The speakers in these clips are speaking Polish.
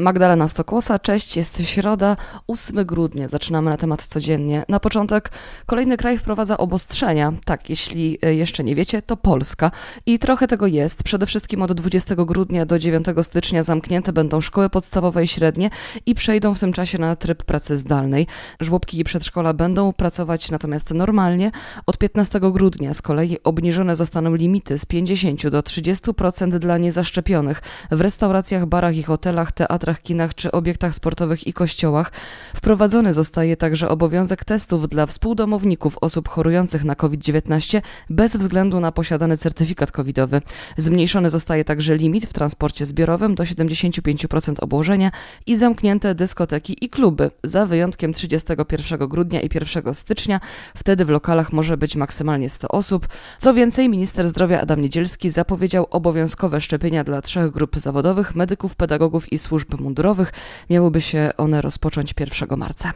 Magdalena Stokłosa, cześć, jest środa, 8 grudnia, zaczynamy na temat codziennie. Na początek kolejny kraj wprowadza obostrzenia, tak, jeśli e, jeszcze nie wiecie, to Polska i trochę tego jest. Przede wszystkim od 20 grudnia do 9 stycznia zamknięte będą szkoły podstawowe i średnie i przejdą w tym czasie na tryb pracy zdalnej. Żłobki i przedszkola będą pracować natomiast normalnie. Od 15 grudnia z kolei obniżone zostaną limity z 50 do 30% dla niezaszczepionych w restauracjach, barach i hotelach, teatrach, teatrach, kinach czy obiektach sportowych i kościołach. Wprowadzony zostaje także obowiązek testów dla współdomowników osób chorujących na COVID-19 bez względu na posiadany certyfikat covidowy. Zmniejszony zostaje także limit w transporcie zbiorowym do 75% obłożenia i zamknięte dyskoteki i kluby za wyjątkiem 31 grudnia i 1 stycznia. Wtedy w lokalach może być maksymalnie 100 osób. Co więcej, minister zdrowia Adam Niedzielski zapowiedział obowiązkowe szczepienia dla trzech grup zawodowych, medyków, pedagogów i służb mundurowych. Miałyby się one rozpocząć 1 marca.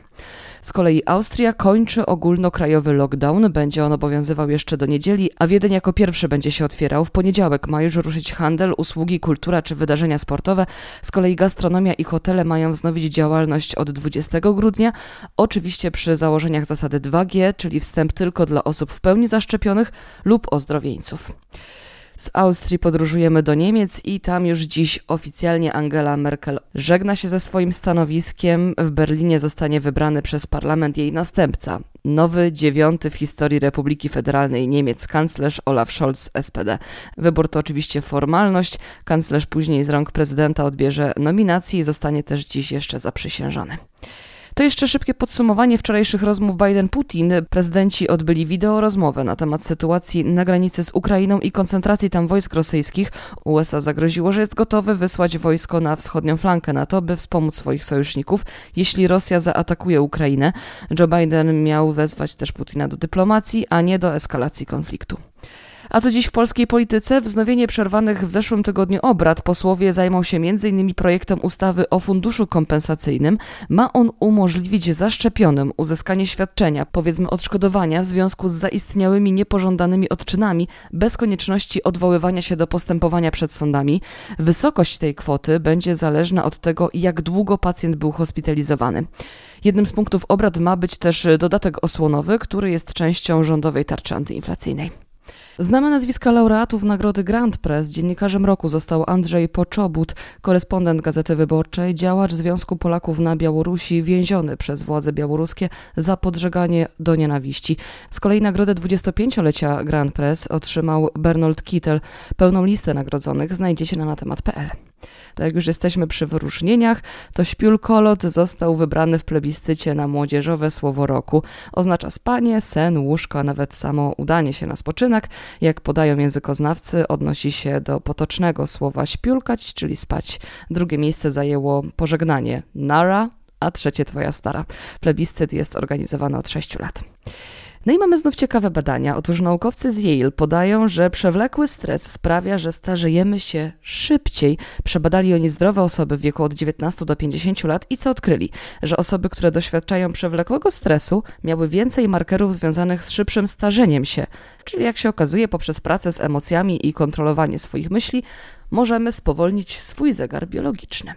Z kolei Austria kończy ogólnokrajowy lockdown. Będzie on obowiązywał jeszcze do niedzieli, a Wiedeń jako pierwszy będzie się otwierał. W poniedziałek ma już ruszyć handel, usługi, kultura czy wydarzenia sportowe. Z kolei gastronomia i hotele mają wznowić działalność od 20 grudnia. Oczywiście przy założeniach zasady 2G, czyli wstęp tylko dla osób w pełni zaszczepionych lub ozdrowieńców. Z Austrii podróżujemy do Niemiec i tam już dziś oficjalnie Angela Merkel żegna się ze swoim stanowiskiem. W Berlinie zostanie wybrany przez parlament jej następca. Nowy, dziewiąty w historii Republiki Federalnej Niemiec kanclerz Olaf Scholz SPD. Wybór to oczywiście formalność. Kanclerz później z rąk prezydenta odbierze nominację i zostanie też dziś jeszcze zaprzysiężony. To jeszcze szybkie podsumowanie wczorajszych rozmów Biden-Putin. Prezydenci odbyli wideo rozmowę na temat sytuacji na granicy z Ukrainą i koncentracji tam wojsk rosyjskich. USA zagroziło, że jest gotowe wysłać wojsko na wschodnią flankę NATO, by wspomóc swoich sojuszników, jeśli Rosja zaatakuje Ukrainę. Joe Biden miał wezwać też Putina do dyplomacji, a nie do eskalacji konfliktu. A co dziś w polskiej polityce? Wznowienie przerwanych w zeszłym tygodniu obrad. Posłowie zajmą się m.in. projektem ustawy o funduszu kompensacyjnym. Ma on umożliwić zaszczepionym uzyskanie świadczenia, powiedzmy odszkodowania w związku z zaistniałymi niepożądanymi odczynami, bez konieczności odwoływania się do postępowania przed sądami. Wysokość tej kwoty będzie zależna od tego, jak długo pacjent był hospitalizowany. Jednym z punktów obrad ma być też dodatek osłonowy, który jest częścią rządowej tarczy antyinflacyjnej. Znamy nazwiska laureatów nagrody Grand Press. Dziennikarzem roku został Andrzej Poczobut, korespondent Gazety Wyborczej, działacz Związku Polaków na Białorusi, więziony przez władze białoruskie za podżeganie do nienawiści. Z kolei nagrodę 25-lecia Grand Press otrzymał Bernold Kittel. Pełną listę nagrodzonych znajdziecie na natemat.pl. Tak jak już jesteśmy przy wyróżnieniach, to śpiulkolot został wybrany w plebiscycie na młodzieżowe słowo roku. Oznacza spanie, sen, łóżko, a nawet samo udanie się na spoczynek. Jak podają językoznawcy, odnosi się do potocznego słowa śpiulkać, czyli spać. Drugie miejsce zajęło pożegnanie nara, a trzecie twoja stara. Plebiscyt jest organizowany od 6 lat. No i mamy znów ciekawe badania. Otóż naukowcy z Yale podają, że przewlekły stres sprawia, że starzejemy się szybciej. Przebadali oni zdrowe osoby w wieku od 19 do 50 lat i co odkryli? Że osoby, które doświadczają przewlekłego stresu, miały więcej markerów związanych z szybszym starzeniem się. Czyli jak się okazuje, poprzez pracę z emocjami i kontrolowanie swoich myśli, możemy spowolnić swój zegar biologiczny.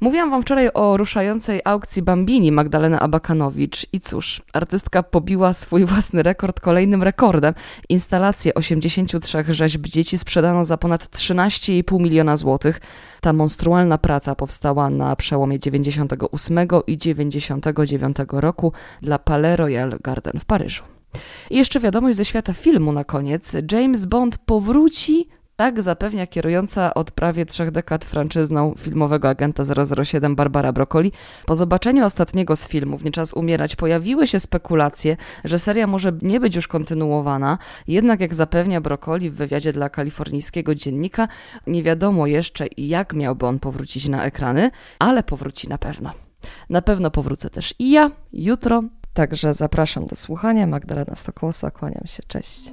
Mówiłam wam wczoraj o ruszającej aukcji Bambini Magdalena Abakanowicz i cóż, artystka pobiła swój własny rekord kolejnym rekordem. Instalację 83 rzeźb dzieci sprzedano za ponad 13,5 miliona złotych. Ta monstrualna praca powstała na przełomie 98 i 99 roku dla Palais Royal Garden w Paryżu. I jeszcze wiadomość ze świata filmu na koniec. James Bond powróci tak zapewnia kierująca od prawie trzech dekad franczyzną filmowego agenta 007 Barbara Broccoli. Po zobaczeniu ostatniego z filmów Nie czas umierać pojawiły się spekulacje, że seria może nie być już kontynuowana, jednak jak zapewnia Broccoli w wywiadzie dla kalifornijskiego dziennika, nie wiadomo jeszcze jak miałby on powrócić na ekrany, ale powróci na pewno. Na pewno powrócę też i ja jutro, także zapraszam do słuchania. Magdalena Stokłosa, kłaniam się, cześć.